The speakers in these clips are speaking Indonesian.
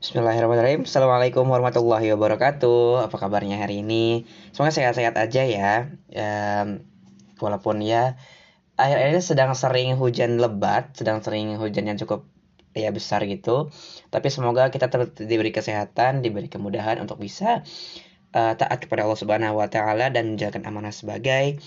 Bismillahirrahmanirrahim. Assalamualaikum warahmatullahi wabarakatuh. Apa kabarnya hari ini? Semoga sehat-sehat aja ya. Um, Walaupun ya Akhir-akhir ini sedang sering hujan lebat Sedang sering hujan yang cukup ya besar gitu. Tapi semoga kita diberi kesehatan Diberi kemudahan untuk bisa uh, Taat kepada Allah subhanahu wa ta'ala Dan menjalankan amanah sebagai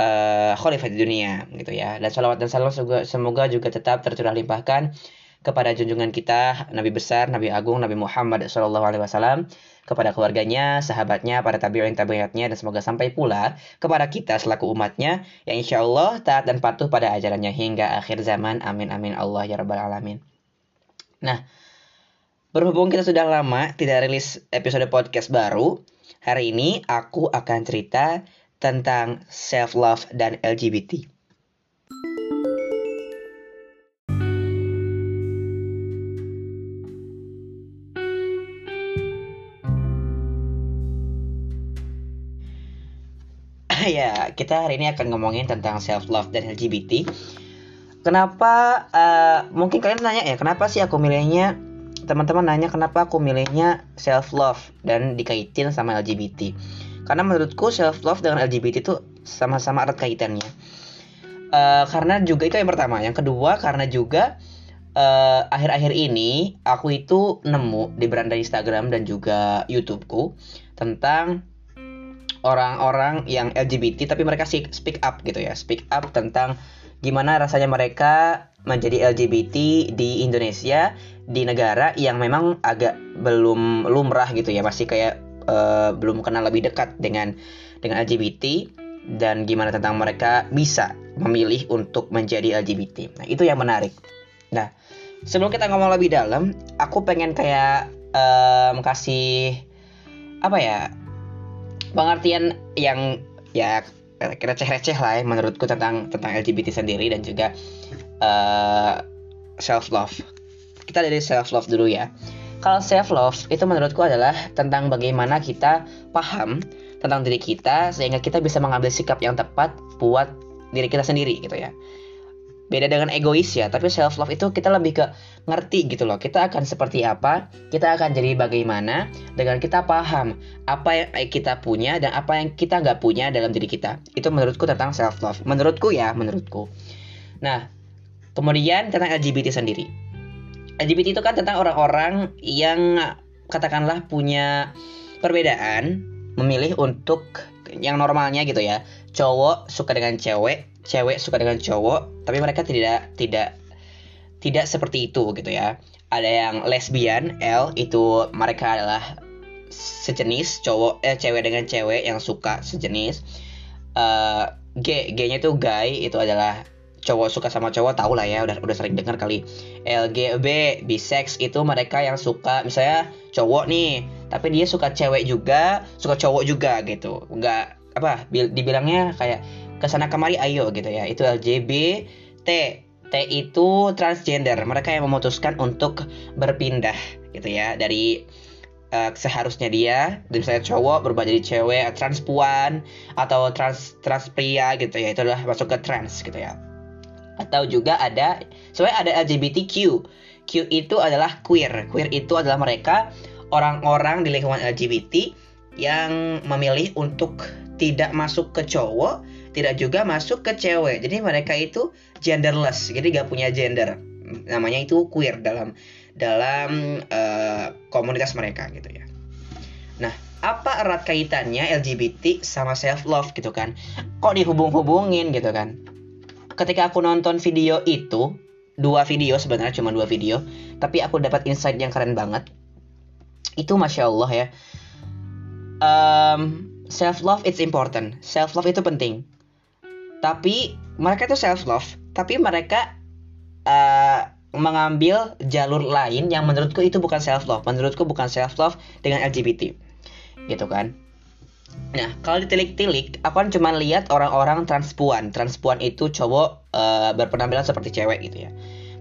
uh, Khalifah dunia gitu ya. Dan salawat dan salam semoga juga tetap tercurah limpahkan kepada junjungan kita Nabi besar Nabi agung Nabi Muhammad Shallallahu Alaihi Wasallam kepada keluarganya, sahabatnya, para tabi'in tabi'atnya dan semoga sampai pula kepada kita selaku umatnya yang insya Allah taat dan patuh pada ajarannya hingga akhir zaman. Amin amin Allah ya rabbal alamin. Nah, berhubung kita sudah lama tidak rilis episode podcast baru, hari ini aku akan cerita tentang self love dan LGBT. Kita hari ini akan ngomongin tentang self love dan LGBT. Kenapa? Uh, mungkin kalian nanya ya, kenapa sih aku milihnya? Teman-teman nanya kenapa aku milihnya self love dan dikaitin sama LGBT. Karena menurutku self love dengan LGBT itu sama-sama erat kaitannya. Uh, karena juga itu yang pertama. Yang kedua karena juga eh, akhir-akhir uh, ini aku itu nemu di beranda Instagram dan juga YouTubeku tentang orang-orang yang LGBT tapi mereka speak up gitu ya speak up tentang gimana rasanya mereka menjadi LGBT di Indonesia di negara yang memang agak belum lumrah gitu ya masih kayak uh, belum kenal lebih dekat dengan dengan LGBT dan gimana tentang mereka bisa memilih untuk menjadi LGBT. Nah, itu yang menarik. Nah, sebelum kita ngomong lebih dalam, aku pengen kayak um, kasih apa ya pengertian yang ya receh-receh lah ya menurutku tentang tentang LGBT sendiri dan juga uh, eh, self love. Kita dari self love dulu ya. Kalau self love itu menurutku adalah tentang bagaimana kita paham tentang diri kita sehingga kita bisa mengambil sikap yang tepat buat diri kita sendiri gitu ya beda dengan egois ya tapi self love itu kita lebih ke ngerti gitu loh kita akan seperti apa kita akan jadi bagaimana dengan kita paham apa yang kita punya dan apa yang kita nggak punya dalam diri kita. Itu menurutku tentang self love menurutku ya menurutku. Nah kemudian tentang LGBT sendiri. LGBT itu kan tentang orang-orang yang katakanlah punya perbedaan memilih untuk yang normalnya gitu ya. Cowok suka dengan cewek cewek suka dengan cowok tapi mereka tidak tidak tidak seperti itu gitu ya. Ada yang lesbian L itu mereka adalah sejenis cowok eh cewek dengan cewek yang suka sejenis. Uh, G G nya itu guy itu adalah cowok suka sama cowok tau lah ya udah udah sering dengar kali. LGB bisex itu mereka yang suka misalnya cowok nih tapi dia suka cewek juga suka cowok juga gitu. Nggak apa dibilangnya kayak ke sana kemari ayo gitu ya. Itu LGB T T itu transgender. Mereka yang memutuskan untuk berpindah gitu ya. Dari uh, seharusnya dia misalnya cowok berubah jadi cewek transpuan atau trans trans pria gitu ya. Itu adalah masuk ke trans gitu ya. Atau juga ada sebenarnya ada LGBTQ Q. Itu adalah queer. Queer itu adalah mereka orang-orang di lingkungan LGBT yang memilih untuk tidak masuk ke cowok tidak juga masuk ke cewek. Jadi mereka itu genderless, jadi gak punya gender. Namanya itu queer dalam dalam uh, komunitas mereka gitu ya. Nah, apa erat kaitannya LGBT sama self love gitu kan? Kok dihubung-hubungin gitu kan? Ketika aku nonton video itu, dua video sebenarnya cuma dua video, tapi aku dapat insight yang keren banget. Itu masya Allah ya. Um, self love it's important. Self love itu penting tapi mereka itu self love tapi mereka uh, mengambil jalur lain yang menurutku itu bukan self love menurutku bukan self love dengan LGBT gitu kan? Nah kalau ditilik-tilik aku kan cuma lihat orang-orang transpuan. Transpuan itu cowok uh, berpenampilan seperti cewek gitu ya.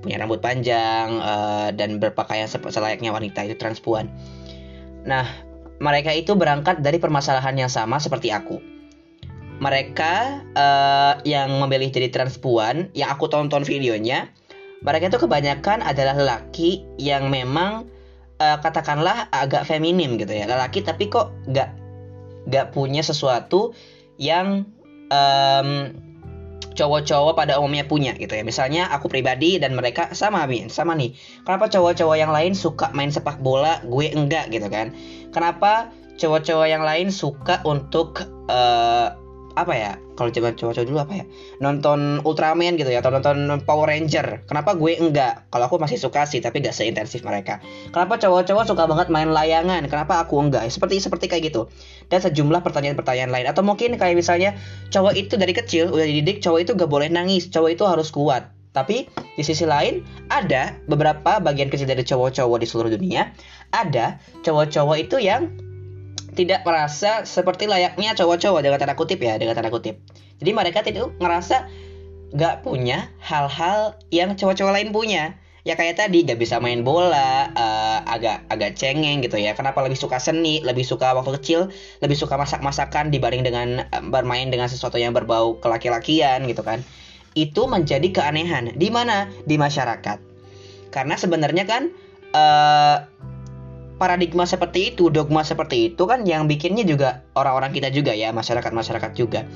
Punya rambut panjang uh, dan berpakaian selayaknya wanita itu transpuan. Nah mereka itu berangkat dari permasalahan yang sama seperti aku mereka uh, yang memilih jadi transpuan yang aku tonton videonya mereka itu kebanyakan adalah lelaki yang memang uh, katakanlah agak feminim gitu ya lelaki tapi kok nggak nggak punya sesuatu yang um, cowok-cowok pada umumnya punya gitu ya. Misalnya aku pribadi dan mereka sama Min, sama nih. Kenapa cowok-cowok yang lain suka main sepak bola, gue enggak gitu kan? Kenapa cowok-cowok yang lain suka untuk uh, apa ya kalau coba cowok-cowok dulu apa ya nonton Ultraman gitu ya atau nonton Power Ranger. Kenapa gue enggak? Kalau aku masih suka sih tapi gak seintensif mereka. Kenapa cowok-cowok suka banget main layangan? Kenapa aku enggak? Seperti seperti kayak gitu. Dan sejumlah pertanyaan-pertanyaan lain. Atau mungkin kayak misalnya cowok itu dari kecil udah dididik cowok itu gak boleh nangis. Cowok itu harus kuat. Tapi di sisi lain ada beberapa bagian kecil dari cowok-cowok di seluruh dunia. Ada cowok-cowok itu yang tidak merasa seperti layaknya cowok-cowok dengan tanda kutip ya dengan tanda kutip. Jadi mereka tidak ngerasa nggak punya hal-hal yang cowok-cowok lain punya. Ya kayak tadi gak bisa main bola uh, agak agak cengeng gitu ya. Kenapa lebih suka seni lebih suka waktu kecil lebih suka masak-masakan dibanding dengan uh, bermain dengan sesuatu yang berbau kelaki-lakian gitu kan. Itu menjadi keanehan. Di mana? Di masyarakat. Karena sebenarnya kan uh, paradigma seperti itu, dogma seperti itu kan yang bikinnya juga orang-orang kita juga ya, masyarakat-masyarakat juga.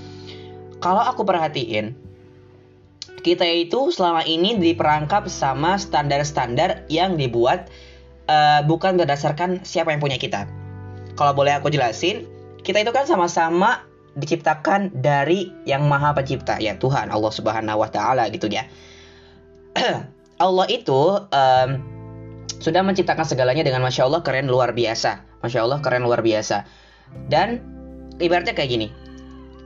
Kalau aku perhatiin, kita itu selama ini diperangkap sama standar-standar yang dibuat uh, bukan berdasarkan siapa yang punya kita. Kalau boleh aku jelasin, kita itu kan sama-sama diciptakan dari yang maha pencipta ya Tuhan Allah Subhanahu Wa Taala gitu ya. Allah itu um, sudah menciptakan segalanya dengan masya Allah keren luar biasa. Masya Allah keren luar biasa. Dan ibaratnya kayak gini.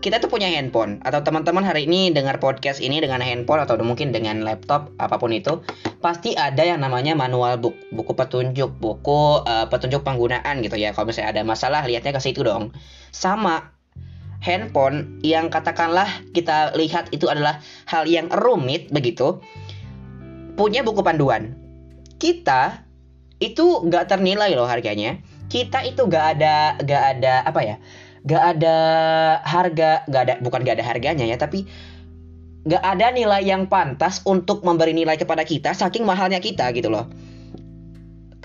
Kita tuh punya handphone atau teman-teman hari ini dengar podcast ini dengan handphone atau mungkin dengan laptop apa pun itu pasti ada yang namanya manual book. Buku petunjuk buku uh, petunjuk penggunaan gitu ya. Kalau misalnya ada masalah lihatnya ke situ dong. Sama handphone yang katakanlah kita lihat itu adalah hal yang rumit begitu punya buku panduan kita itu nggak ternilai loh harganya. Kita itu nggak ada nggak ada apa ya nggak ada harga nggak ada bukan nggak ada harganya ya tapi nggak ada nilai yang pantas untuk memberi nilai kepada kita saking mahalnya kita gitu loh.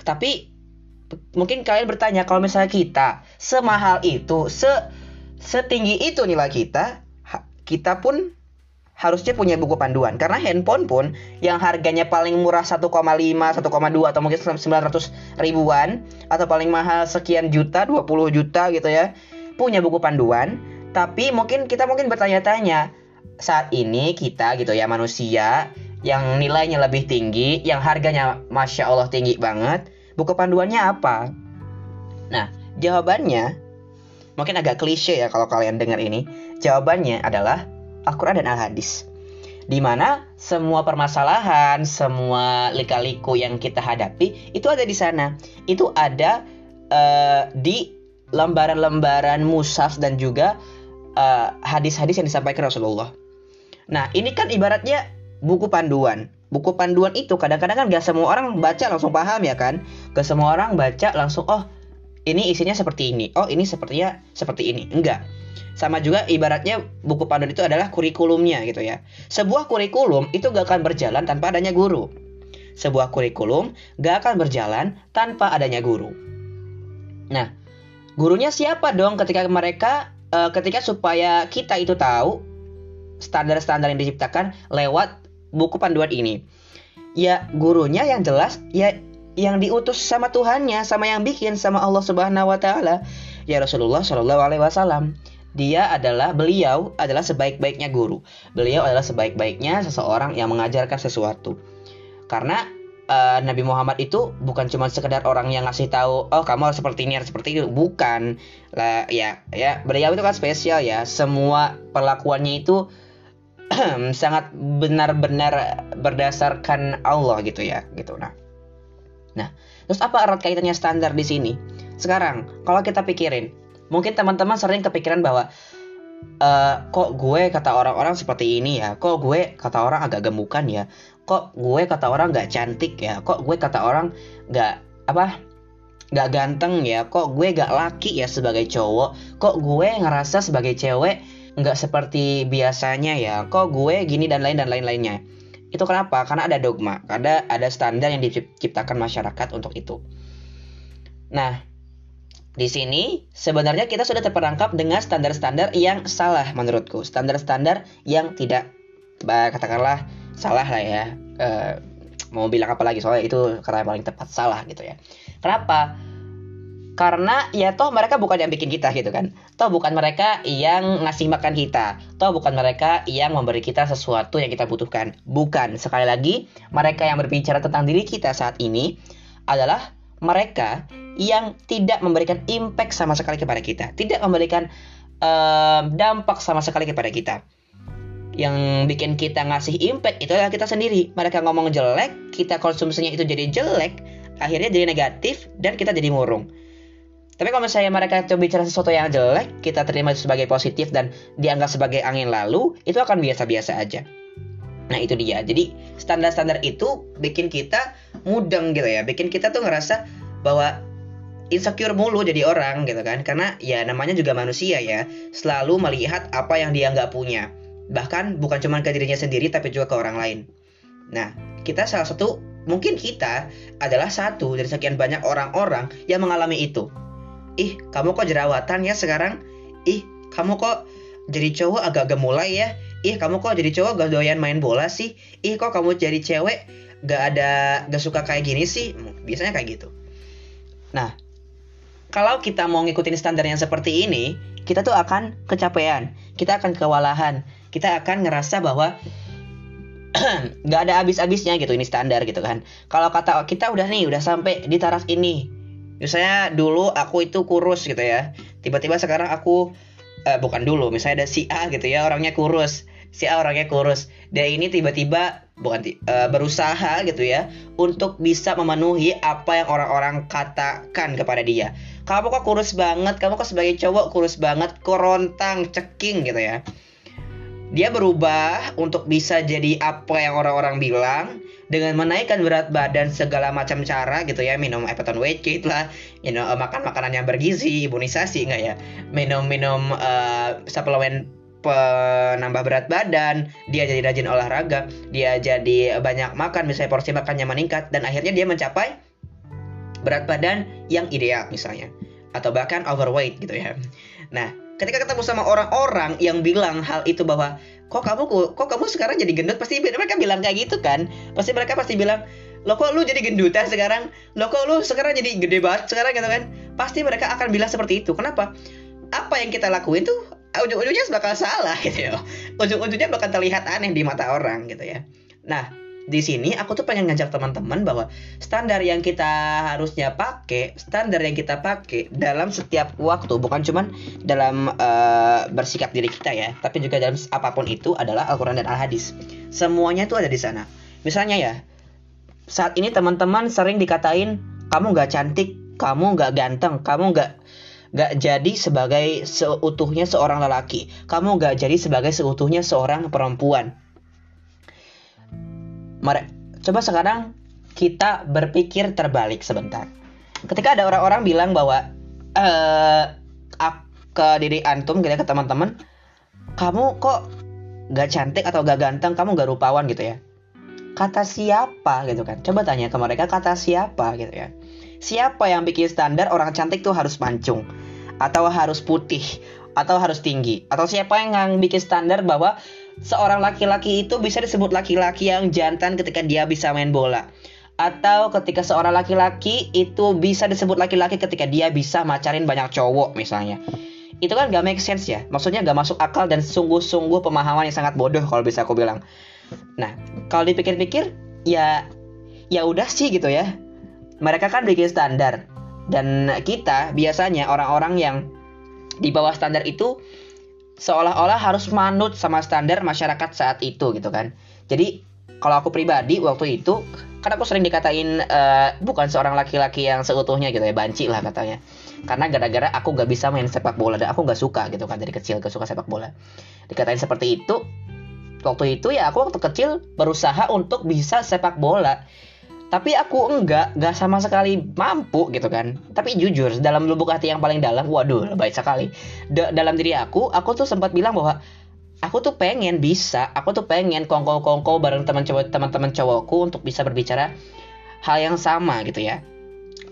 Tapi mungkin kalian bertanya kalau misalnya kita semahal itu se setinggi itu nilai kita kita pun harusnya punya buku panduan karena handphone pun yang harganya paling murah 1,5, 1,2 atau mungkin 900 ribuan atau paling mahal sekian juta, 20 juta gitu ya. Punya buku panduan, tapi mungkin kita mungkin bertanya-tanya saat ini kita gitu ya manusia yang nilainya lebih tinggi, yang harganya masya Allah tinggi banget, buku panduannya apa? Nah, jawabannya mungkin agak klise ya kalau kalian dengar ini. Jawabannya adalah Al-Quran dan Al-Hadis. Di mana semua permasalahan, semua lika-liku yang kita hadapi itu ada di sana. Itu ada uh, di lembaran-lembaran musaf dan juga eh, hadis-hadis uh, yang disampaikan Rasulullah. Nah, ini kan ibaratnya buku panduan. Buku panduan itu kadang-kadang kan gak semua orang baca langsung paham ya kan? Gak semua orang baca langsung oh ini isinya seperti ini. Oh, ini sepertinya seperti ini. Enggak sama juga ibaratnya buku panduan itu adalah kurikulumnya gitu ya. Sebuah kurikulum itu gak akan berjalan tanpa adanya guru. Sebuah kurikulum gak akan berjalan tanpa adanya guru. Nah, gurunya siapa dong ketika mereka uh, ketika supaya kita itu tahu standar-standar yang diciptakan lewat buku panduan ini. Ya, gurunya yang jelas ya yang diutus sama Tuhannya, sama yang bikin sama Allah Subhanahu wa taala, ya Rasulullah Shallallahu alaihi wasallam dia adalah beliau adalah sebaik-baiknya guru. Beliau adalah sebaik-baiknya seseorang yang mengajarkan sesuatu. Karena uh, Nabi Muhammad itu bukan cuma sekedar orang yang ngasih tahu, oh kamu harus seperti ini, harus seperti itu, bukan. Lah ya, ya beliau itu kan spesial ya. Semua perlakuannya itu sangat benar-benar berdasarkan Allah gitu ya, gitu. Nah. Nah, terus apa erat kaitannya standar di sini? Sekarang, kalau kita pikirin, mungkin teman-teman sering kepikiran bahwa uh, kok gue kata orang-orang seperti ini ya? Kok gue kata orang agak gemukan ya? Kok gue kata orang gak cantik ya? Kok gue kata orang gak apa gak ganteng ya? Kok gue gak laki ya sebagai cowok? Kok gue ngerasa sebagai cewek nggak seperti biasanya ya? Kok gue gini dan lain dan lain lainnya itu kenapa? Karena ada dogma ada ada standar yang diciptakan masyarakat untuk itu. Nah, di sini sebenarnya kita sudah terperangkap dengan standar-standar yang salah menurutku. Standar-standar yang tidak katakanlah salah lah ya. E, mau bilang apa lagi soalnya itu kata yang paling tepat salah gitu ya. Kenapa? Karena ya toh mereka bukan yang bikin kita gitu kan. Toh bukan mereka yang ngasih makan kita. Toh bukan mereka yang memberi kita sesuatu yang kita butuhkan. Bukan. Sekali lagi, mereka yang berbicara tentang diri kita saat ini adalah mereka yang tidak memberikan impact sama sekali kepada kita. Tidak memberikan uh, dampak sama sekali kepada kita. Yang bikin kita ngasih impact itu adalah kita sendiri. Mereka ngomong jelek, kita konsumsinya itu jadi jelek, akhirnya jadi negatif dan kita jadi murung tapi kalau misalnya mereka coba bicara sesuatu yang jelek, kita terima sebagai positif dan dianggap sebagai angin lalu, itu akan biasa-biasa aja. Nah itu dia. Jadi standar-standar itu bikin kita mudeng gitu ya. Bikin kita tuh ngerasa bahwa insecure mulu jadi orang gitu kan. Karena ya namanya juga manusia ya. Selalu melihat apa yang dia nggak punya. Bahkan bukan cuma ke dirinya sendiri tapi juga ke orang lain. Nah kita salah satu mungkin kita adalah satu dari sekian banyak orang-orang yang mengalami itu ih kamu kok jerawatan ya sekarang ih kamu kok jadi cowok agak-agak mulai ya ih kamu kok jadi cowok gak doyan main bola sih? Ih kok kamu jadi cewek gak ada gak suka kayak gini sih? Biasanya kayak gitu. Nah kalau kita mau ngikutin standar yang seperti ini kita tuh akan kecapean kita akan kewalahan kita akan ngerasa bahwa nggak ada habis-habisnya gitu ini standar gitu kan. Kalau kata kita udah nih udah sampai di taraf ini. Misalnya dulu aku itu kurus gitu ya. Tiba-tiba sekarang aku uh, bukan dulu misalnya ada si A gitu ya orangnya kurus si A orangnya kurus. Dia ini tiba-tiba bukan uh, berusaha gitu ya untuk bisa memenuhi apa yang orang-orang katakan kepada dia. Kamu kok kurus banget? Kamu kok sebagai cowok kurus banget? Korontang ceking gitu ya. Dia berubah untuk bisa jadi apa yang orang-orang bilang dengan menaikkan berat badan segala macam cara gitu ya. Minum Epiton weight lah you know, makan makanan yang bergizi imunisasi enggak ya? Minum minum uh, suplemen penambah berat badan dia jadi rajin olahraga dia jadi banyak makan misalnya porsi makannya meningkat dan akhirnya dia mencapai berat badan yang ideal misalnya. Atau bahkan overweight gitu ya. Nah ketika ketemu sama orang-orang yang bilang hal itu bahwa kok kamu kok kamu sekarang jadi gendut? Pasti mereka bilang kayak gitu kan. Pasti mereka pasti bilang lo kok lu jadi gendutan sekarang? Lo kok lu sekarang jadi gede banget sekarang gitu kan. Pasti mereka akan bilang seperti itu. Kenapa? Apa yang kita lakuin tuh ujung-ujungnya bakal salah gitu ya ujung-ujungnya bakal terlihat aneh di mata orang gitu ya nah di sini aku tuh pengen ngajak teman-teman bahwa standar yang kita harusnya pakai, standar yang kita pakai dalam setiap waktu bukan cuman dalam uh, bersikap diri kita ya, tapi juga dalam apa pun itu adalah Al-Qur'an dan Al-Hadis. Semuanya itu ada di sana. Misalnya ya, saat ini teman-teman sering dikatain kamu nggak cantik, kamu nggak ganteng, kamu nggak nggak jadi sebagai seutuhnya seorang lelaki, kamu nggak jadi sebagai seutuhnya seorang perempuan Mari, coba sekarang kita berpikir terbalik sebentar. Ketika ada orang-orang bilang bahwa eh ke diri antum gitu ya, ke teman-teman, kamu kok gak cantik atau gak ganteng, kamu gak rupawan gitu ya. Kata siapa gitu kan? Coba tanya ke mereka kata siapa gitu ya. Siapa yang bikin standar orang cantik tuh harus mancung. Atau harus putih. Atau harus tinggi. Atau siapa yang bikin standar bahwa seorang laki-laki itu bisa disebut laki-laki yang jantan ketika dia bisa main bola. Atau ketika seorang laki-laki itu bisa disebut laki-laki ketika dia bisa macarin banyak cowok misalnya. Itu kan gak make sense ya. Maksudnya gak masuk akal dan sungguh-sungguh pemahaman yang sangat bodoh kalau bisa aku bilang. Nah kalau dipikir-pikir ya ya udah sih gitu ya mereka kan bikin standar. Dan kita biasanya orang-orang yang di bawah standar itu seolah-olah harus manut sama standar masyarakat saat itu gitu kan. Jadi kalau aku pribadi waktu itu kan aku sering dikatain uh, bukan seorang laki-laki yang seutuhnya gitu ya banci lah katanya. Karena gara-gara aku gak bisa main sepak bola dan aku gak suka gitu kan dari kecil gak suka sepak bola. Dikatain seperti itu waktu itu ya aku waktu kecil berusaha untuk bisa sepak bola tapi aku enggak enggak sama sekali mampu gitu kan. Tapi jujur dalam lubuk hati yang paling dalam waduh baik sekali. D dalam diri aku aku tuh sempat bilang bahwa aku tuh pengen bisa aku tuh pengen kongko kongko bareng teman cowok teman-teman cowokku untuk bisa berbicara hal yang sama gitu ya.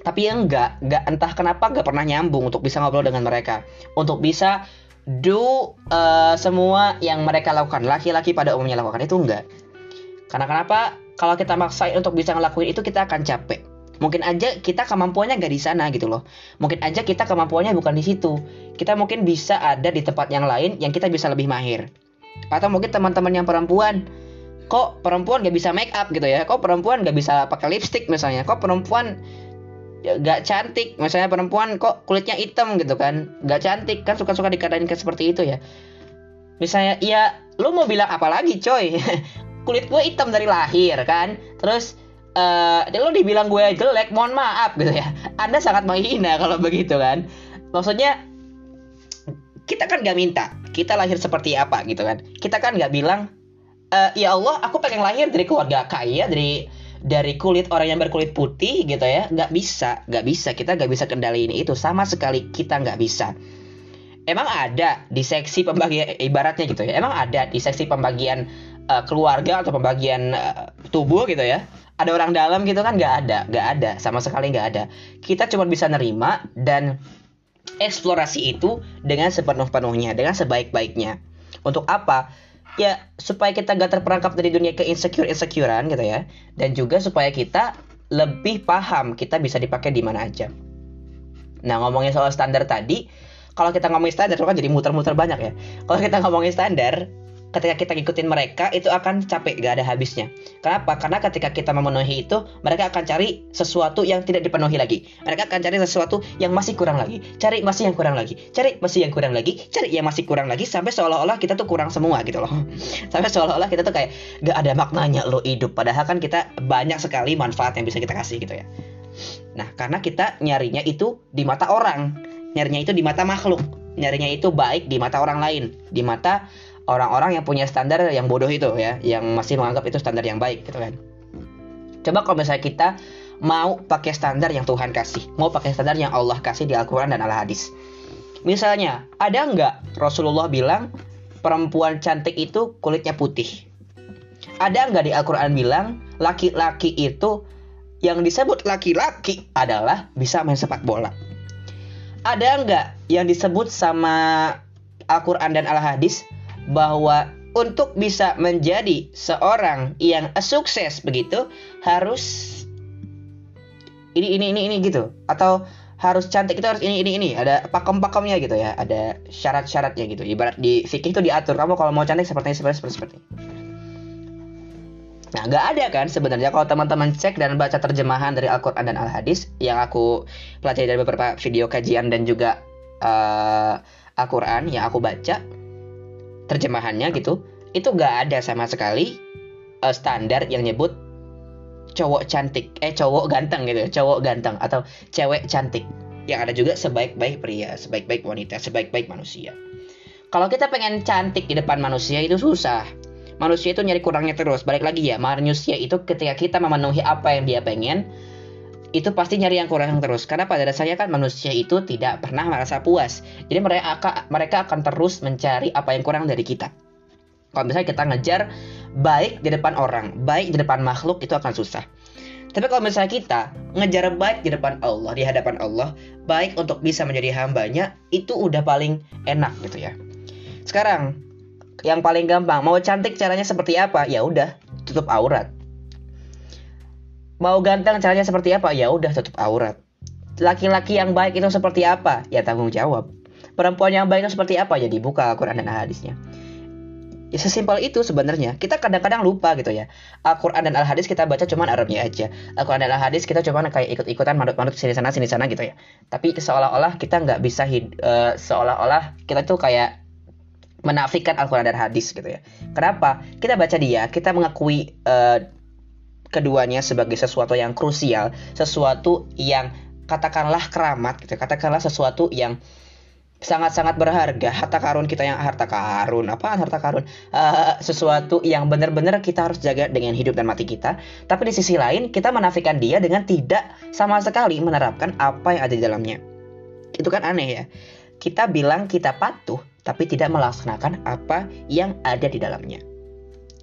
Tapi ya enggak enggak entah kenapa enggak pernah nyambung untuk bisa ngobrol dengan mereka. Untuk bisa do uh, semua yang mereka lakukan laki-laki pada umumnya lakukan itu enggak. Karena kenapa kalau kita maksain untuk bisa ngelakuin itu kita akan capek. Mungkin aja kita kemampuannya gak di sana gitu loh. Mungkin aja kita kemampuannya bukan di situ. Kita mungkin bisa ada di tempat yang lain yang kita bisa lebih mahir. Atau mungkin teman-teman yang perempuan. Kok perempuan gak bisa make up gitu ya? Kok perempuan gak bisa pakai lipstick misalnya? Kok perempuan gak cantik? Misalnya perempuan kok kulitnya hitam gitu kan? Gak cantik. Kan suka-suka dikatain kayak seperti itu ya. Misalnya ya lu mau bilang apa lagi coy kulit gue hitam dari lahir kan? Terus uh, lo dibilang gue jelek mohon maaf gitu ya. Anda sangat menghina kalau begitu kan? Maksudnya kita kan gak minta kita lahir seperti apa gitu kan? Kita kan gak bilang e, ya Allah aku pengen lahir dari keluarga kaya dari dari kulit orang yang berkulit putih gitu ya. Nggak bisa nggak bisa. Kita nggak bisa kendaliin itu. Sama sekali kita nggak bisa. Emang ada di seksi pembagian ibaratnya gitu ya. Emang ada di seksi pembagian uh, keluarga atau pembagian uh, tubuh gitu ya. Ada orang dalam gitu kan nggak ada nggak ada sama sekali nggak ada. Kita cuma bisa nerima dan eksplorasi itu dengan sepenuh-penuhnya dengan sebaik-baiknya. Untuk apa? Ya supaya kita gak terperangkap dari dunia ke insecure insecurean gitu ya. Dan juga supaya kita lebih paham kita bisa dipakai di mana aja. Nah ngomongin soal standar tadi kalau kita ngomongin standar kan jadi muter-muter banyak ya. Kalau kita ngomongin standar ketika kita ngikutin mereka itu akan capek gak ada habisnya. Kenapa? Karena ketika kita memenuhi itu, mereka akan cari sesuatu yang tidak dipenuhi lagi. Mereka akan cari sesuatu yang masih kurang lagi, cari masih yang kurang lagi, cari masih yang kurang lagi, cari yang masih kurang lagi sampai seolah-olah kita tuh kurang semua gitu loh. Sampai seolah-olah kita tuh kayak gak ada maknanya lo hidup. Padahal kan kita banyak sekali manfaat yang bisa kita kasih gitu ya. Nah, karena kita nyarinya itu di mata orang, nyarinya itu di mata makhluk, nyarinya itu baik di mata orang lain, di mata orang-orang yang punya standar yang bodoh itu ya, yang masih menganggap itu standar yang baik gitu kan. Coba kalau misalnya kita mau pakai standar yang Tuhan kasih, mau pakai standar yang Allah kasih di Al-Quran dan Al-Hadis. Misalnya, ada nggak Rasulullah bilang perempuan cantik itu kulitnya putih? Ada nggak di Al-Quran bilang laki-laki itu yang disebut laki-laki adalah bisa main sepak bola? Ada nggak yang disebut sama Al-Quran dan Al-Hadis bahwa untuk bisa menjadi seorang yang sukses begitu harus ini ini ini ini gitu. Atau harus cantik itu harus ini ini ini. Ada pakem-pakemnya gitu ya. Ada syarat-syaratnya gitu. Ibarat di fikih itu diatur. Kamu kalau mau cantik seperti ini seperti seperti seperti nah nggak ada kan sebenarnya kalau teman-teman cek dan baca terjemahan dari Al-Quran dan Al-Hadis yang aku pelajari dari beberapa video kajian dan juga uh, Al-Quran yang aku baca terjemahannya gitu itu gak ada sama sekali uh, standar yang nyebut cowok cantik eh cowok ganteng gitu cowok ganteng atau cewek cantik. Yang ada juga sebaik-baik pria sebaik-baik wanita sebaik-baik manusia. Kalau kita pengen cantik di depan manusia itu susah. Manusia itu nyari kurangnya terus. Balik lagi ya manusia itu ketika kita memenuhi apa yang dia pengen itu pasti nyari yang kurang terus. Karena pada dasarnya kan manusia itu tidak pernah merasa puas. Jadi mereka akan mereka akan terus mencari apa yang kurang dari kita. Kalau misalnya kita ngejar baik di depan orang baik di depan makhluk itu akan susah. Tapi kalau misalnya kita ngejar baik di depan Allah di hadapan Allah baik untuk bisa menjadi hambanya itu udah paling enak gitu ya. Sekarang yang paling gampang mau cantik caranya seperti apa? Ya udah tutup aurat Mau ganteng caranya seperti apa? Ya udah tutup aurat. Laki-laki yang baik itu seperti apa? Ya tanggung jawab. Perempuan yang baik itu seperti apa? Ya dibuka Al-Quran dan hadisnya. Ya sesimpel itu sebenarnya. Kita kadang-kadang lupa gitu ya. Al-Quran dan Al-Hadis kita baca cuman Arabnya aja. Al-Quran dan Al-Hadis kita cuman kayak ikut-ikutan manut-manut sini sana sini sana gitu ya. Tapi seolah-olah kita nggak bisa uh, seolah-olah kita tuh kayak menafikan Al-Quran dan Hadis gitu ya. Kenapa? Kita baca dia, kita mengakui uh, keduanya sebagai sesuatu yang krusial, sesuatu yang katakanlah keramat gitu, katakanlah sesuatu yang sangat-sangat berharga. Harta karun kita yang harta karun apa harta karun? Uh, sesuatu yang benar-benar kita harus jaga dengan hidup dan mati kita. Tapi di sisi lain kita menafikan dia dengan tidak sama sekali menerapkan apa yang ada di dalamnya. Itu kan aneh ya. Kita bilang kita patuh tapi tidak melaksanakan apa yang ada di dalamnya.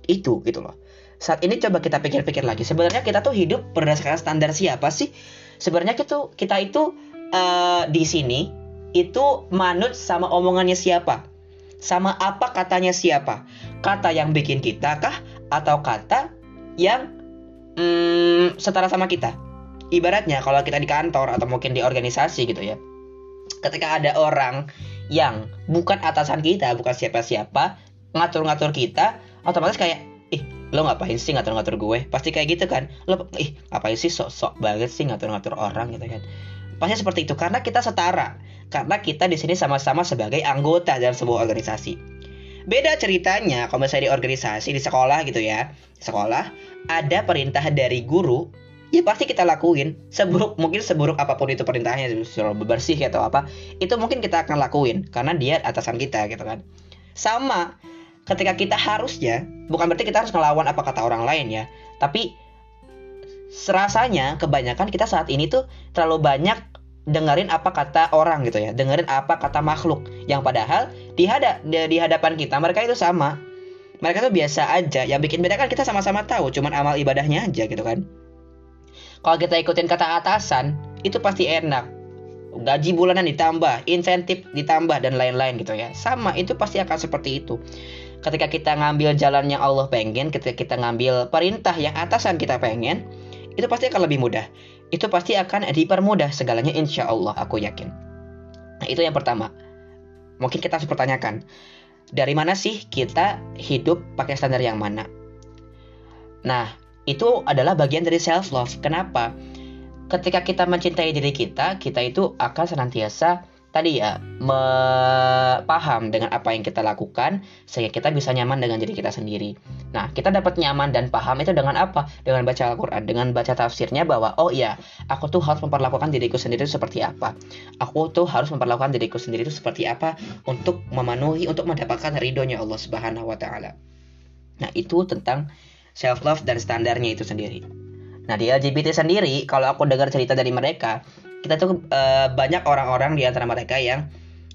Itu gitu loh saat ini coba kita pikir-pikir lagi. Sebenarnya kita tuh hidup berdasarkan standar siapa sih? Sebenarnya itu kita itu uh, di sini itu manut sama omongannya siapa? Sama apa katanya siapa? Kata yang bikin kita kah? Atau kata yang hmm, setara sama kita? Ibaratnya kalau kita di kantor atau mungkin di organisasi gitu ya. Ketika ada orang yang bukan atasan kita bukan siapa-siapa ngatur-ngatur kita otomatis kayak ih lo ngapain sih ngatur-ngatur gue? Pasti kayak gitu kan? Lo ih ngapain sih sok-sok banget sih ngatur-ngatur orang gitu kan? Pasti seperti itu karena kita setara. Karena kita di sini sama-sama sebagai anggota dalam sebuah organisasi. Beda ceritanya kalau misalnya di organisasi di sekolah gitu ya. Sekolah ada perintah dari guru ya pasti kita lakuin. Seburuk mungkin seburuk apa pun itu perintahnya suruh bersih atau apa itu mungkin kita akan lakuin. Karena dia atasan kita gitu kan. Sama ketika kita harusnya bukan berarti kita harus ngelawan apa kata orang lain ya. Tapi serasanya kebanyakan kita saat ini tuh terlalu banyak dengerin apa kata orang gitu ya. Dengerin apa kata makhluk. Yang padahal di, di hadapan kita mereka itu sama. Mereka tuh biasa aja. Yang bikin beda kan kita sama-sama tahu cuman amal ibadahnya aja gitu kan. Kalau kita ikutin kata atasan itu pasti enak. Gaji bulanan ditambah insentif ditambah dan lain-lain gitu ya. Sama itu pasti akan seperti itu ketika kita ngambil jalan yang Allah pengen, ketika kita ngambil perintah yang atasan kita pengen, itu pasti akan lebih mudah. Itu pasti akan dipermudah segalanya insya Allah, aku yakin. Nah, itu yang pertama. Mungkin kita harus pertanyakan, dari mana sih kita hidup pakai standar yang mana? Nah, itu adalah bagian dari self love. Kenapa? Ketika kita mencintai diri kita, kita itu akan senantiasa tadi ya paham dengan apa yang kita lakukan sehingga kita bisa nyaman dengan diri kita sendiri. Nah, kita dapat nyaman dan paham itu dengan apa? Dengan baca Al-Qur'an, dengan baca tafsirnya bahwa oh iya, aku tuh harus memperlakukan diriku sendiri itu seperti apa. Aku tuh harus memperlakukan diriku sendiri itu seperti apa untuk memenuhi untuk mendapatkan ridhonya Allah Subhanahu wa taala. Nah, itu tentang self love dan standarnya itu sendiri. Nah, di LGBT sendiri kalau aku dengar cerita dari mereka, kita tuh uh, banyak orang-orang di antara mereka yang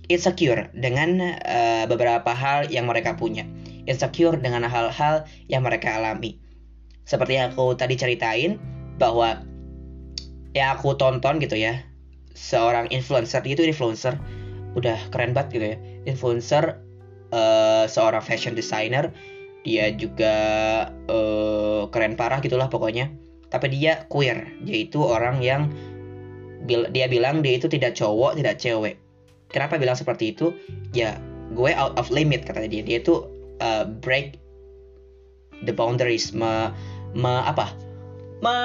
insecure dengan uh, beberapa hal yang mereka punya, insecure dengan hal-hal yang mereka alami. Seperti yang aku tadi ceritain bahwa yang aku tonton gitu ya, seorang influencer itu influencer udah keren banget gitu ya, influencer uh, seorang fashion designer, dia juga uh, keren parah gitulah pokoknya. Tapi dia queer, yaitu orang yang dia bilang dia itu tidak cowok tidak cewek kenapa bilang seperti itu ya gue out of limit kata dia dia itu uh, break the boundaries me, me apa me,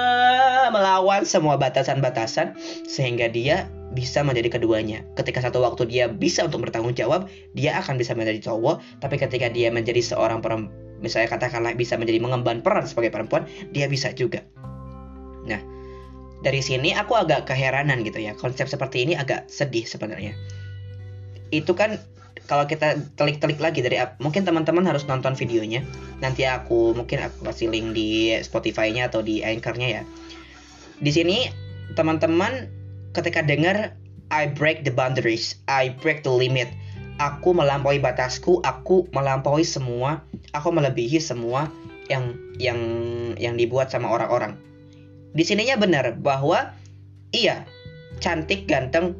melawan semua batasan-batasan sehingga dia bisa menjadi keduanya. Ketika satu waktu dia bisa untuk bertanggung jawab, dia akan bisa menjadi cowok. Tapi ketika dia menjadi seorang perempuan, misalnya katakanlah bisa menjadi mengemban peran sebagai perempuan, dia bisa juga. Nah, dari sini aku agak keheranan gitu ya. Konsep seperti ini agak sedih sebenarnya. Itu kan kalau kita telik-telik lagi dari mungkin teman-teman harus nonton videonya. Nanti aku mungkin aku kasih link di Spotify-nya atau di Anchor-nya ya. Di sini teman-teman ketika dengar I break the boundaries I break the limit. Aku melampaui batasku aku melampaui semua aku melebihi semua yang yang yang dibuat sama orang-orang di sininya benar bahwa iya cantik ganteng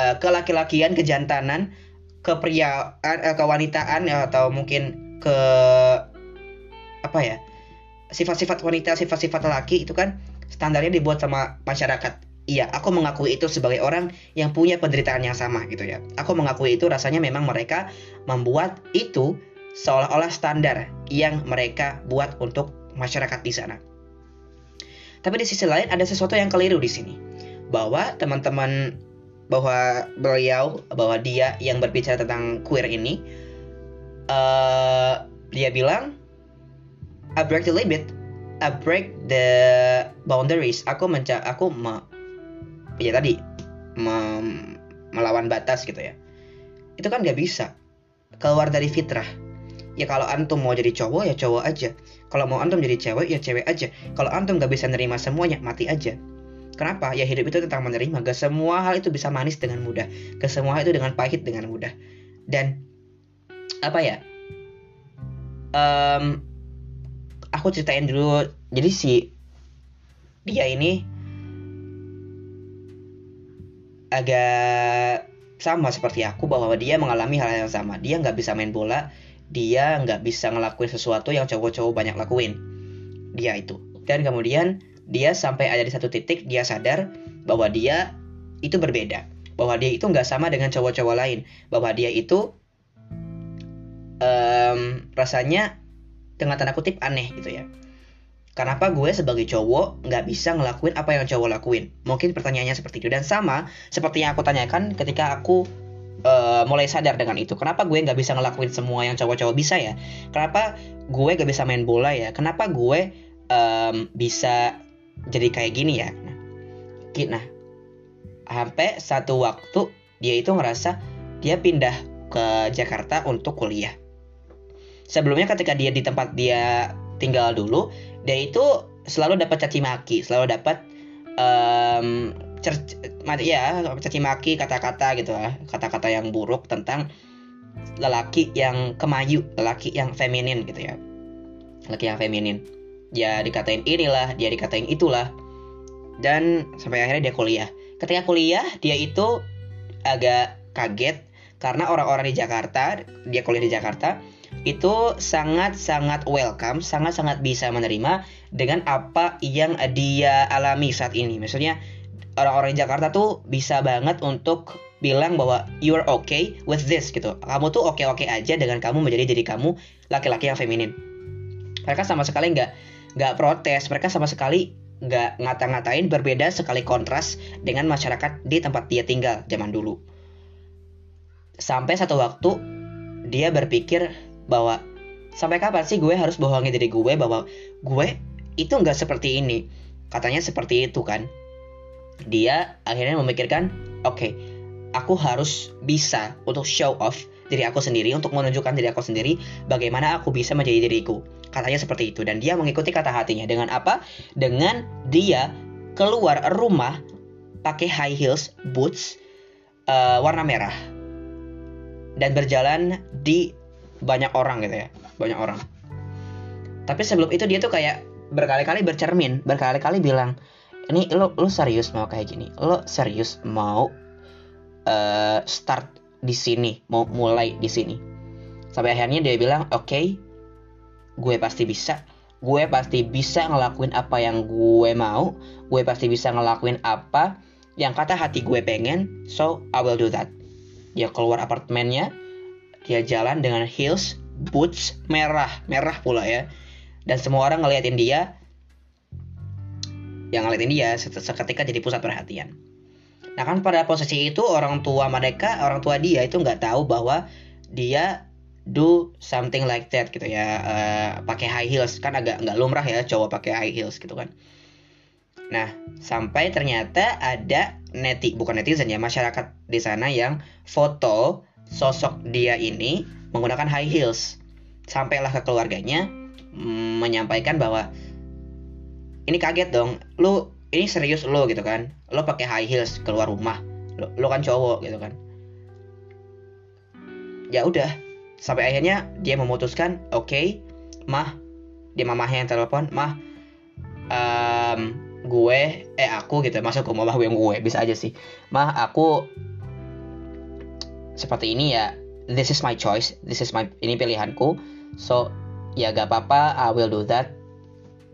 uh, kelaki-lakian kejantanan kepriaan uh, kewanitaan atau mungkin ke apa ya sifat-sifat wanita sifat-sifat laki itu kan standarnya dibuat sama masyarakat Iya, aku mengakui itu sebagai orang yang punya penderitaan yang sama gitu ya. Aku mengakui itu rasanya memang mereka membuat itu seolah-olah standar yang mereka buat untuk masyarakat di sana. Tapi di sisi lain ada sesuatu yang keliru di sini. Bahwa teman-teman bahwa beliau bahwa dia yang berbicara tentang queer ini uh, dia bilang I break the limit. I break the boundaries. Aku menca aku me, ya tadi me, melawan batas gitu ya. Itu kan gak bisa. Keluar dari fitrah ya kalau antum mau jadi cowok ya cowok aja. Kalau mau antum jadi cewek ya cewek aja. Kalau antum gak bisa nerima semuanya mati aja. Kenapa? Ya hidup itu tentang menerima. Gak semua hal itu bisa manis dengan mudah. Gak semua hal itu dengan pahit dengan mudah. Dan apa ya? Um, aku ceritain dulu. Jadi si dia ini agak sama seperti aku bahwa dia mengalami hal yang sama. Dia nggak bisa main bola dia nggak bisa ngelakuin sesuatu yang cowok-cowok banyak lakuin. Dia itu. Dan kemudian dia sampai ada di satu titik dia sadar bahwa dia itu berbeda. Bahwa dia itu nggak sama dengan cowok-cowok lain. Bahwa dia itu um, rasanya dengan tanda kutip aneh gitu ya. Kenapa gue sebagai cowok nggak bisa ngelakuin apa yang cowok lakuin? Mungkin pertanyaannya seperti itu. Dan sama seperti yang aku tanyakan ketika aku uh, mulai sadar dengan itu. Kenapa gue nggak bisa ngelakuin semua yang cowok-cowok bisa ya? Kenapa gue nggak bisa main bola ya? Kenapa gue um, bisa jadi kayak gini ya? Nah sampai satu waktu dia itu ngerasa dia pindah ke Jakarta untuk kuliah. Sebelumnya ketika dia di tempat dia tinggal dulu dia itu selalu dapat caci maki selalu dapat um, cer ya caci maki kata-kata gitu lah. Kata-kata yang buruk tentang lelaki yang kemayu lelaki yang feminin gitu ya. Lelaki yang feminin. Ya dikatain inilah dia dikatain itulah. Dan sampai akhirnya dia kuliah. Ketika kuliah dia itu agak kaget karena orang-orang di Jakarta dia kuliah di Jakarta itu sangat-sangat welcome, sangat-sangat bisa menerima dengan apa yang dia alami saat ini. Maksudnya orang-orang Jakarta tuh bisa banget untuk bilang bahwa you are okay with this gitu. Kamu tuh oke-oke aja dengan kamu menjadi diri kamu laki-laki yang feminin. Mereka sama sekali nggak nggak protes, mereka sama sekali nggak ngata-ngatain berbeda sekali kontras dengan masyarakat di tempat dia tinggal zaman dulu. Sampai satu waktu dia berpikir bahwa sampai kapan sih gue harus bohongin diri gue bahwa gue itu nggak seperti ini. Katanya seperti itu kan. Dia akhirnya memikirkan, oke, okay, aku harus bisa untuk show off diri aku sendiri untuk menunjukkan diri aku sendiri bagaimana aku bisa menjadi diriku. Katanya seperti itu dan dia mengikuti kata hatinya dengan apa? Dengan dia keluar rumah pakai high heels, boots uh, warna merah dan berjalan di banyak orang gitu ya, banyak orang. Tapi sebelum itu dia tuh kayak berkali-kali bercermin, berkali-kali bilang, ini lo lo serius mau kayak gini, lo serius mau uh, start di sini, mau mulai di sini. Sampai akhirnya dia bilang, oke, okay, gue pasti bisa. Gue pasti bisa ngelakuin apa yang gue mau. Gue pasti bisa ngelakuin apa yang kata hati gue pengen. So I will do that. Dia keluar apartemennya. Dia jalan dengan heels boots merah merah pula ya. Dan semua orang ngeliatin dia yang ngeliatin dia seketika jadi pusat perhatian. Nah kan pada posisi itu orang tua mereka orang tua dia itu nggak tahu bahwa dia do something like that gitu ya uh, pakai high heels. Kan agak nggak lumrah ya cowok pakai high heels gitu kan. Nah sampai ternyata ada neti bukan netizen ya masyarakat di sana yang foto sosok dia ini menggunakan high heels. Sampailah ke keluarganya mm, menyampaikan bahwa ini kaget dong. Lu ini serius lo gitu kan. Lo pakai high heels keluar rumah. Lo, kan cowok gitu kan. Ya udah. Sampai akhirnya dia memutuskan oke okay, mah. Dia mamahnya yang telepon mah um, gue eh aku gitu. Masuk ke mama gue yang gue. Bisa aja sih. Mah aku seperti ini ya. This is my choice. This is my ini pilihanku. So ya gak apa-apa. I will do that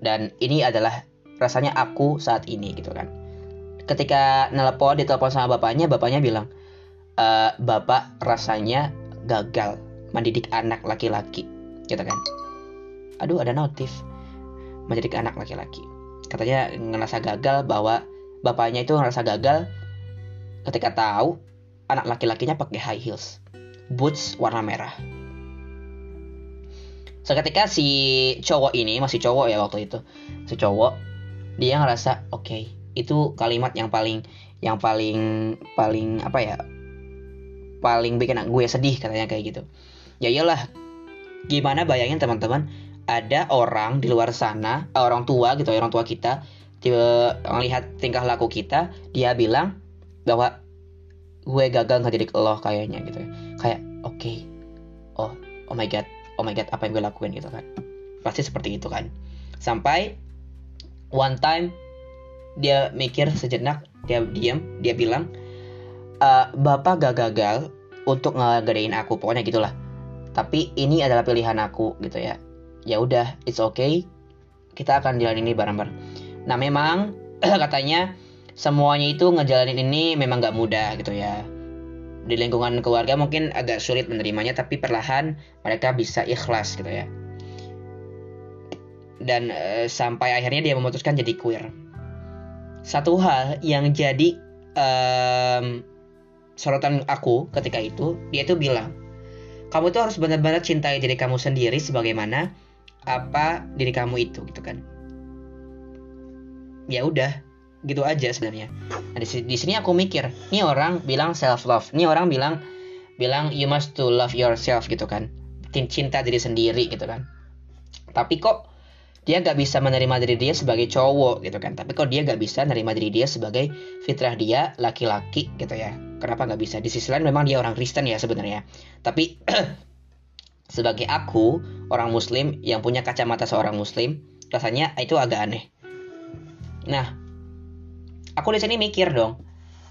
dan ini adalah rasanya aku saat ini gitu kan. Ketika nelpon ditelepon sama bapaknya bapaknya bilang e, bapak rasanya gagal mendidik anak laki-laki gitu kan. Aduh ada notif. Mendidik anak laki-laki. Katanya ngerasa gagal bahwa bapaknya itu ngerasa gagal ketika tahu anak laki-lakinya pakai high heels boots warna merah seketika si cowok ini masih cowok ya waktu itu si cowok dia ngerasa oke okay, itu kalimat yang paling yang paling paling apa ya paling bikin gue sedih katanya kayak gitu ya iyalah gimana bayangin teman-teman ada orang di luar sana eh, orang tua gitu orang tua kita dia melihat tingkah laku kita dia bilang bahwa gue gagal nggak jadi lo kayaknya gitu kayak oke okay. oh oh my god oh my god apa yang gue lakuin gitu kan. Pasti seperti itu kan. Sampai one time dia mikir sejenak dia diam dia bilang uh, bapak gak gagal untuk ngegedein aku pokoknya gitulah. Tapi ini adalah pilihan aku gitu ya. Ya udah it's okay. Kita akan jalan ini bareng-bareng. Nah memang katanya semuanya itu ngejalanin ini memang gak mudah gitu ya di lingkungan keluarga mungkin agak sulit menerimanya tapi perlahan mereka bisa ikhlas gitu ya. Dan uh, sampai akhirnya dia memutuskan jadi queer. Satu hal yang jadi um, sorotan aku ketika itu dia tuh bilang kamu tuh harus benar-benar cintai diri kamu sendiri sebagaimana apa diri kamu itu gitu kan. Ya udah gitu aja sebenarnya. Nah, di, sini aku mikir ini orang bilang self love ini orang bilang bilang you must to love yourself gitu kan. Cinta diri sendiri gitu kan. Tapi kok dia gak bisa menerima diri dia sebagai cowok gitu kan. Tapi kok dia gak bisa menerima diri dia sebagai fitrah dia laki-laki gitu ya. Kenapa gak bisa? Di sisi lain memang dia orang Kristen ya sebenarnya. Tapi sebagai aku orang muslim yang punya kacamata seorang muslim rasanya itu agak aneh. Nah aku di sini mikir dong.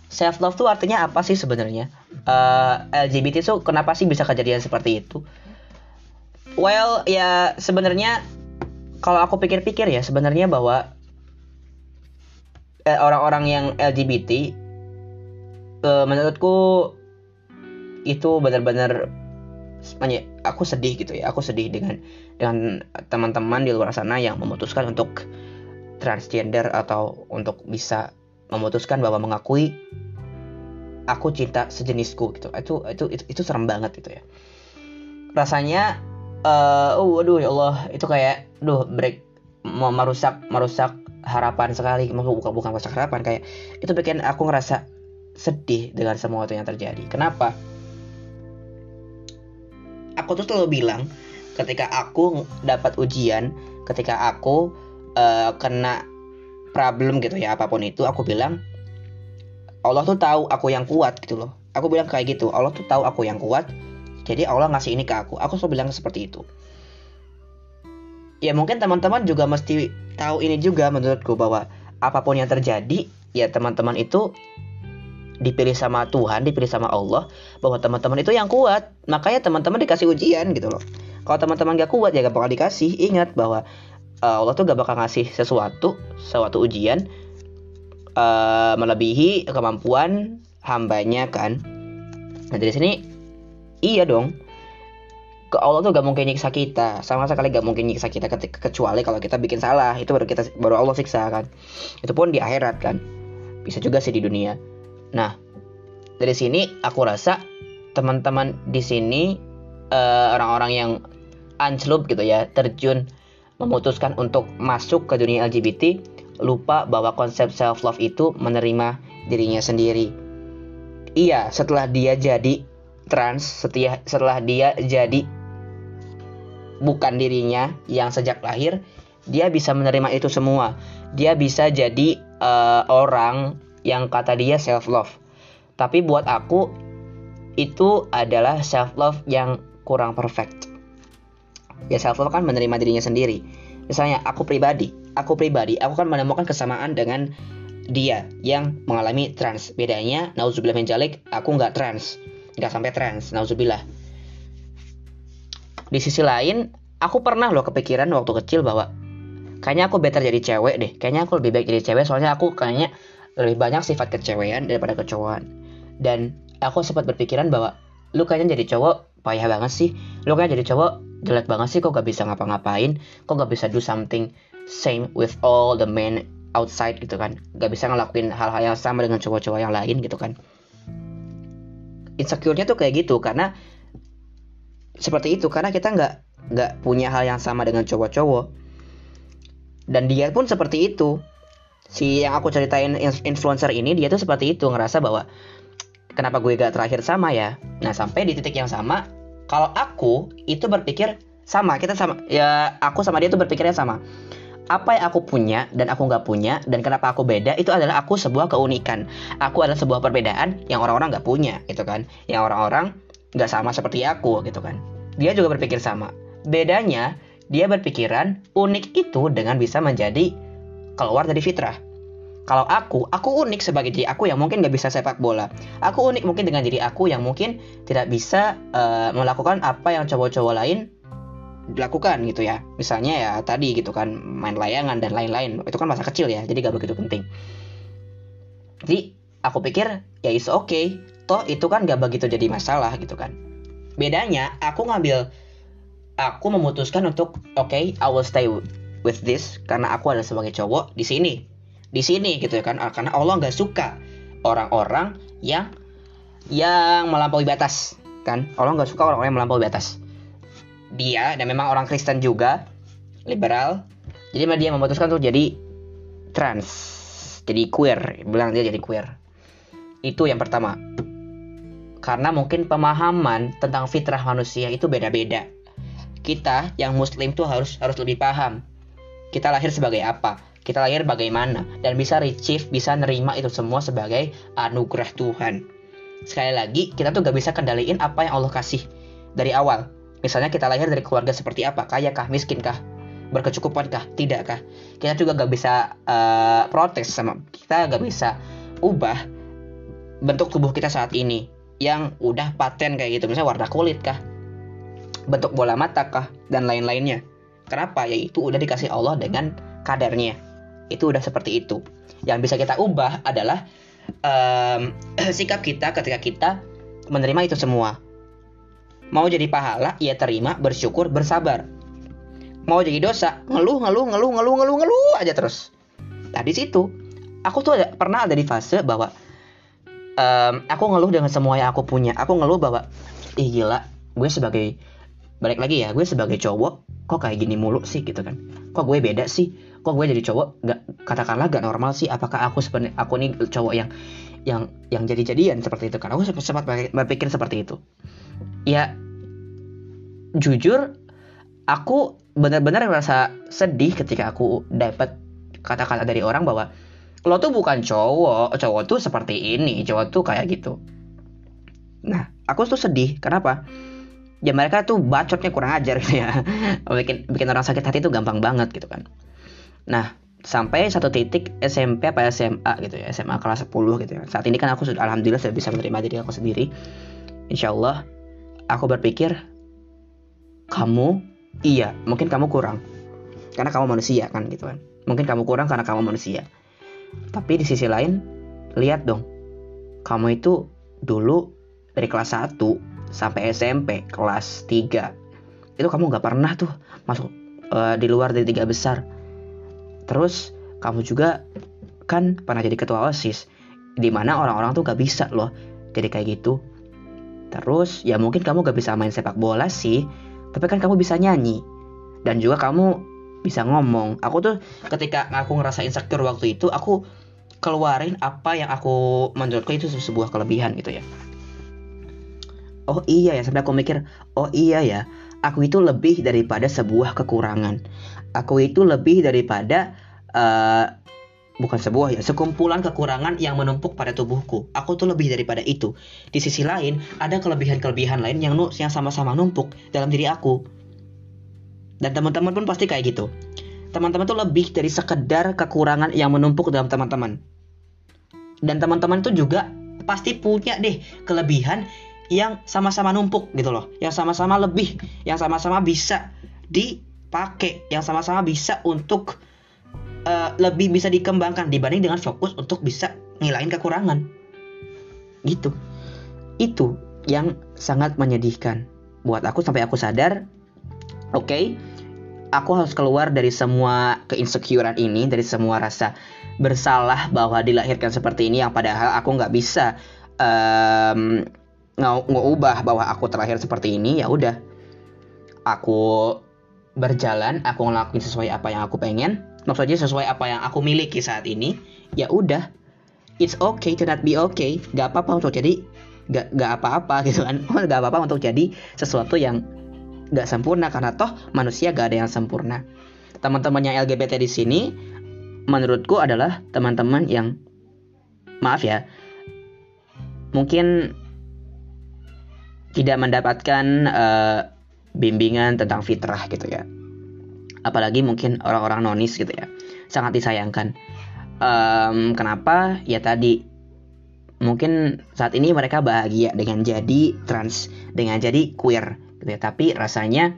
Self love tuh artinya apa sih sebenarnya? Uh, eh, LGBT tuh kenapa sih bisa kejadian seperti itu? Well ya sebenarnya kalau aku pikir-pikir ya sebenarnya bahwa eh, orang-orang yang LGBT eh, menurutku itu benar-benar aku sedih gitu ya. Aku sedih dengan dengan teman-teman di luar sana yang memutuskan untuk transgender atau untuk bisa memutuskan bahwa mengakui aku cinta sejenisku gitu. Itu itu itu, itu serem banget gitu ya. Rasanya uh, oh ya Allah. Itu kayak duh break mau merusak merusak harapan sekali. Bukan bukan merusak harapan kayak itu bikin aku ngerasa sedih dengan semua itu yang terjadi. Kenapa? Aku tuh selalu bilang ketika aku dapat ujian ketika aku uh, kena problem gitu ya apa pun itu aku bilang Allah tuh tahu aku yang kuat gitu loh aku bilang kayak gitu Allah tuh tahu aku yang kuat jadi Allah ngasih ini ke aku. Aku selalu bilang seperti itu. Ya mungkin teman-teman juga mesti tahu ini juga menurutku bahwa apa pun yang terjadi, ya teman-teman itu dipilih sama Tuhan, dipilih sama Allah, bahwa teman-teman itu yang kuat. Makanya teman-teman dikasih ujian gitu loh. Kalau teman-teman gak kuat ya gak bakal dikasih. Ingat bahwa uh, Allah tuh gak bakal ngasih sesuatu, suatu ujian uh, melebihi kemampuan hambanya kan. Nah dari sini iya dong. Ke Allah tuh gak mungkin nyiksa kita. Sama sekali gak mungkin nyiksa kita kecuali kalau kita bikin salah. Itu baru kita baru Allah siksa kan. Itu pun di akhirat kan. Bisa juga sih di dunia. Nah dari sini aku rasa teman-teman di sini uh, orang-orang yang ancelup gitu ya terjun memutuskan untuk masuk ke dunia LGBT lupa bahwa konsep self love itu menerima dirinya sendiri. Iya setelah dia jadi trans setia, setelah dia jadi bukan dirinya yang sejak lahir dia bisa menerima itu semua. Dia bisa jadi uh, orang yang kata dia self love tapi buat aku itu adalah self love yang kurang perfect ya self love kan menerima dirinya sendiri. Misalnya aku pribadi aku pribadi aku kan menemukan kesamaan dengan dia yang mengalami trans. Bedanya nauzubillah min aku nggak trans. Nggak sampai trans nauzubillah. Di sisi lain aku pernah loh kepikiran waktu kecil bahwa kayaknya aku better jadi cewek deh. Kayaknya aku lebih baik jadi cewek soalnya aku kayaknya lebih banyak sifat kecewean daripada kecowokan. Dan aku sempat berpikiran bahwa lu kayaknya jadi cowok payah banget sih. Lu kayaknya jadi cowok jelek banget sih kok gak bisa ngapa-ngapain? Kok gak bisa do something same with all the men outside gitu kan? Gak bisa ngelakuin hal-hal yang sama dengan cowok-cowok yang lain gitu kan? Insecure-nya tuh kayak gitu karena seperti itu. Karena kita nggak nggak punya hal yang sama dengan cowok-cowok. Dan dia pun seperti itu. Si yang aku ceritain influencer ini dia tuh seperti itu ngerasa bahwa kenapa gue gak terakhir sama ya? Nah sampai di titik yang sama kalau aku itu berpikir sama kita sama ya aku sama dia tuh berpikirnya sama. Apa yang aku punya dan aku nggak punya dan kenapa aku beda itu adalah aku sebuah keunikan. Aku adalah sebuah perbedaan yang orang-orang nggak punya gitu kan? Yang orang-orang nggak sama seperti aku gitu kan? Dia juga berpikir sama. Bedanya dia berpikiran unik itu dengan bisa menjadi keluar dari fitrah kalau aku aku unik sebagai diri aku yang mungkin nggak bisa sepak bola. Aku unik mungkin dengan diri aku yang mungkin tidak bisa uh, melakukan apa yang cowok-cowok lain dilakukan gitu ya. Misalnya ya tadi gitu kan main layangan dan lain-lain. Itu kan masa kecil ya jadi gak begitu penting. Jadi aku pikir ya is oke okay. toh itu kan gak begitu jadi masalah gitu kan. Bedanya aku ngambil aku memutuskan untuk oke okay, I will stay with this karena aku adalah sebagai cowok di sini di sini gitu ya kan? Karena Allah nggak suka orang-orang yang yang melampaui batas kan? Allah nggak suka orang-orang yang melampaui batas. Dia dan memang orang Kristen juga liberal jadi dia memutuskan untuk jadi trans jadi queer bilang dia jadi queer. Itu yang pertama. Karena mungkin pemahaman tentang fitrah manusia itu beda-beda. Kita yang muslim tuh harus harus lebih paham. Kita lahir sebagai apa kita lahir bagaimana dan bisa receive bisa nerima itu semua sebagai anugerah Tuhan sekali lagi kita tuh gak bisa kendaliin apa yang Allah kasih dari awal Misalnya kita lahir dari keluarga seperti apa? Kaya kah? Miskin kah? Berkecukupan kah? Tidak kah? Kita juga gak bisa uh, protes sama kita gak bisa ubah bentuk tubuh kita saat ini yang udah paten kayak gitu. Misalnya warna kulit kah? Bentuk bola mata kah? Dan lain-lainnya. Kenapa? Yaitu udah dikasih Allah dengan kadarnya. Itu udah seperti itu. Yang bisa kita ubah adalah um, sikap kita ketika kita menerima itu semua Mau jadi pahala, ia terima, bersyukur, bersabar. Mau jadi dosa, ngeluh, ngeluh, ngeluh, ngeluh, ngeluh, ngeluh aja terus. Nah di situ, aku tuh ada, pernah ada di fase bahwa um, aku ngeluh dengan semua yang aku punya. Aku ngeluh bahwa, ih gila, gue sebagai balik lagi ya, gue sebagai cowok kok kayak gini mulu sih gitu kan. Kok gue beda sih? Kok gue jadi cowok gak katakanlah gak normal sih? Apakah aku sebenarnya aku nih cowok yang yang yang jadi jadian seperti itu kan? Aku sempat berpikir seperti itu ya jujur aku benar-benar merasa sedih ketika aku dapat kata-kata dari orang bahwa lo tuh bukan cowok, cowok tuh seperti ini, cowok tuh kayak gitu. Nah, aku tuh sedih. Kenapa? Ya mereka tuh bacotnya kurang ajar gitu ya. bikin bikin orang sakit hati tuh gampang banget gitu kan. Nah, sampai satu titik SMP apa SMA gitu ya, SMA kelas 10 gitu ya. Saat ini kan aku sudah alhamdulillah sudah bisa menerima diri aku sendiri. Insya Allah aku berpikir kamu iya mungkin kamu kurang. Karena kamu manusia kan gitu kan. Mungkin kamu kurang karena kamu manusia. Tapi di sisi lain lihat dong. Kamu itu dulu dari kelas 1 sampai SMP kelas 3 itu kamu nggak pernah tuh masuk uh, di luar dari tiga besar terus kamu juga kan pernah jadi ketua osis di mana orang-orang tuh gak bisa loh jadi kayak gitu Terus ya mungkin kamu gak bisa main sepak bola sih, tapi kan kamu bisa nyanyi. Dan juga kamu bisa ngomong. Aku tuh ketika aku ngerasa insecure waktu itu, aku keluarin apa yang aku menurutku itu sebuah kelebihan gitu ya. Oh iya ya, sampai aku mikir, oh iya ya, aku itu lebih daripada sebuah kekurangan. Aku itu lebih daripada uh, bukan sebuah ya, sekumpulan kekurangan yang menumpuk pada tubuhku. Aku tuh lebih daripada itu. Di sisi lain, ada kelebihan-kelebihan lain yang yang sama-sama numpuk dalam diri aku. Dan teman-teman pun pasti kayak gitu. Teman-teman tuh lebih dari sekedar kekurangan yang menumpuk dalam teman-teman. Dan teman-teman tuh juga pasti punya deh kelebihan yang sama-sama numpuk gitu loh. Yang sama-sama lebih, yang sama-sama bisa dipakai, yang sama-sama bisa untuk uh, lebih bisa dikembangkan dibanding dengan fokus untuk bisa ngilangin kekurangan. Gitu. Itu yang sangat menyedihkan. Buat aku sampai aku sadar oke okay, aku harus keluar dari semua keinsecurean ini dari semua rasa bersalah bahwa dilahirkan seperti ini yang padahal aku nggak bisa um, ngubah bahwa aku terlahir seperti ini ya udah. Aku berjalan aku ngelakuin sesuai apa yang aku pengen. Maksudnya sesuai apa yang aku miliki saat ini ya udah. It's okay to not be okay. Gak apa-apa untuk jadi gak, gak apa-apa gitu kan. Gak apa-apa untuk jadi sesuatu yang gak sempurna karena toh manusia gak ada yang sempurna. Teman-teman yang LGBT di sini menurutku adalah teman-teman yang maaf ya mungkin tidak mendapatkan uh, bimbingan tentang fitrah gitu ya. Apalagi mungkin orang-orang nonis gitu ya. Sangat disayangkan. Um, kenapa? Ya tadi. Mungkin saat ini mereka bahagia dengan jadi trans dengan jadi queer gitu ya. Tapi rasanya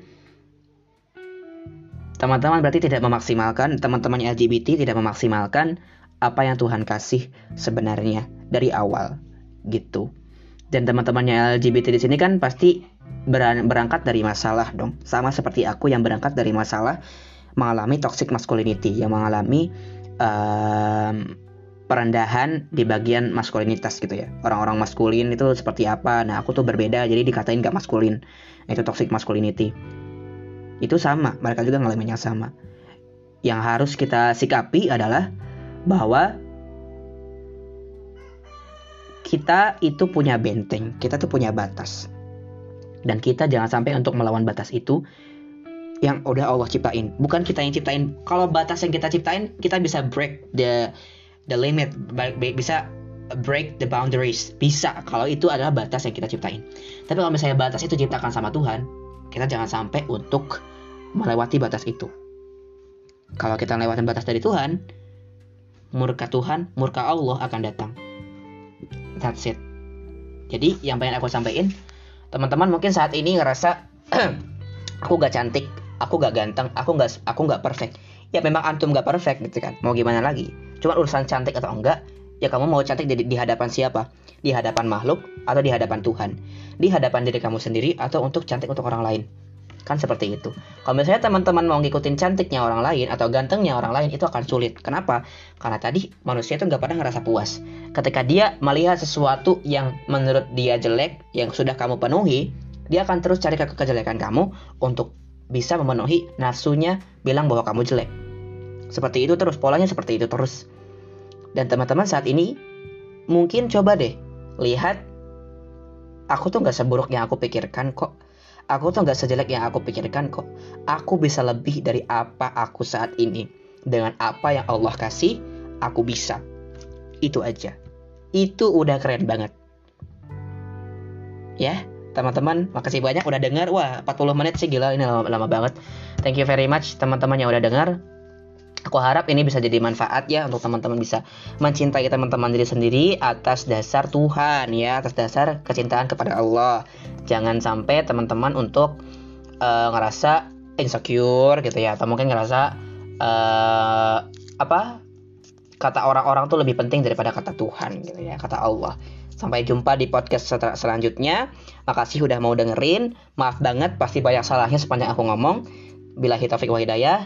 teman-teman berarti tidak memaksimalkan teman-teman LGBT tidak memaksimalkan apa yang Tuhan kasih sebenarnya dari awal gitu dan teman-temannya LGBT di sini kan pasti berangkat dari masalah dong. Sama seperti aku yang berangkat dari masalah mengalami toxic masculinity yang mengalami um, perendahan di bagian maskulinitas gitu ya. Orang-orang maskulin itu seperti apa? Nah aku tuh berbeda jadi dikatain gak maskulin. Itu toxic masculinity. Itu sama mereka juga ngalamin yang sama. Yang harus kita sikapi adalah bahwa kita itu punya benteng kita tuh punya batas. Dan kita jangan sampai untuk melawan batas itu yang udah Allah ciptain. Bukan kita yang ciptain. Kalau batas yang kita ciptain kita bisa break the the limit. Bisa break the boundaries. Bisa kalau itu adalah batas yang kita ciptain. Tapi kalau misalnya batas itu ciptakan sama Tuhan kita jangan sampai untuk melewati batas itu. Kalau kita lewatin batas dari Tuhan murka Tuhan murka Allah akan datang that's it. Jadi yang pengen aku sampaikan teman-teman mungkin saat ini ngerasa aku gak cantik aku gak ganteng aku gak aku gak perfect. Ya memang antum gak perfect gitu kan. Mau gimana lagi? Cuma urusan cantik atau enggak ya kamu mau cantik di, di hadapan siapa? Di hadapan makhluk atau di hadapan Tuhan? Di hadapan diri kamu sendiri atau untuk cantik untuk orang lain kan seperti itu. Kalau misalnya teman-teman mau ngikutin cantiknya orang lain atau gantengnya orang lain itu akan sulit. Kenapa? Karena tadi manusia itu nggak pernah ngerasa puas. Ketika dia melihat sesuatu yang menurut dia jelek yang sudah kamu penuhi dia akan terus cari ke kejelekan kamu untuk bisa memenuhi nafsunya bilang bahwa kamu jelek. Seperti itu terus, polanya seperti itu terus. Dan teman-teman saat ini mungkin coba deh lihat aku tuh nggak seburuk yang aku pikirkan kok. Aku tuh nggak sejelek yang aku pikirkan kok. Aku bisa lebih dari apa aku saat ini. Dengan apa yang Allah kasih, aku bisa. Itu aja. Itu udah keren banget. Ya, teman-teman, makasih banyak udah dengar. Wah, 40 menit sih gila, ini lama, lama banget. Thank you very much teman-teman yang udah dengar. Aku harap ini bisa jadi manfaat ya untuk teman-teman bisa mencintai teman-teman diri sendiri atas dasar Tuhan ya, atas dasar kecintaan kepada Allah. Jangan sampai teman-teman untuk uh, ngerasa insecure gitu ya, atau mungkin ngerasa uh, apa kata orang-orang tuh lebih penting daripada kata Tuhan gitu ya, kata Allah. Sampai jumpa di podcast selanjutnya. Makasih udah mau dengerin. Maaf banget pasti banyak salahnya sepanjang aku ngomong. Bila hitafiq wa hidayah.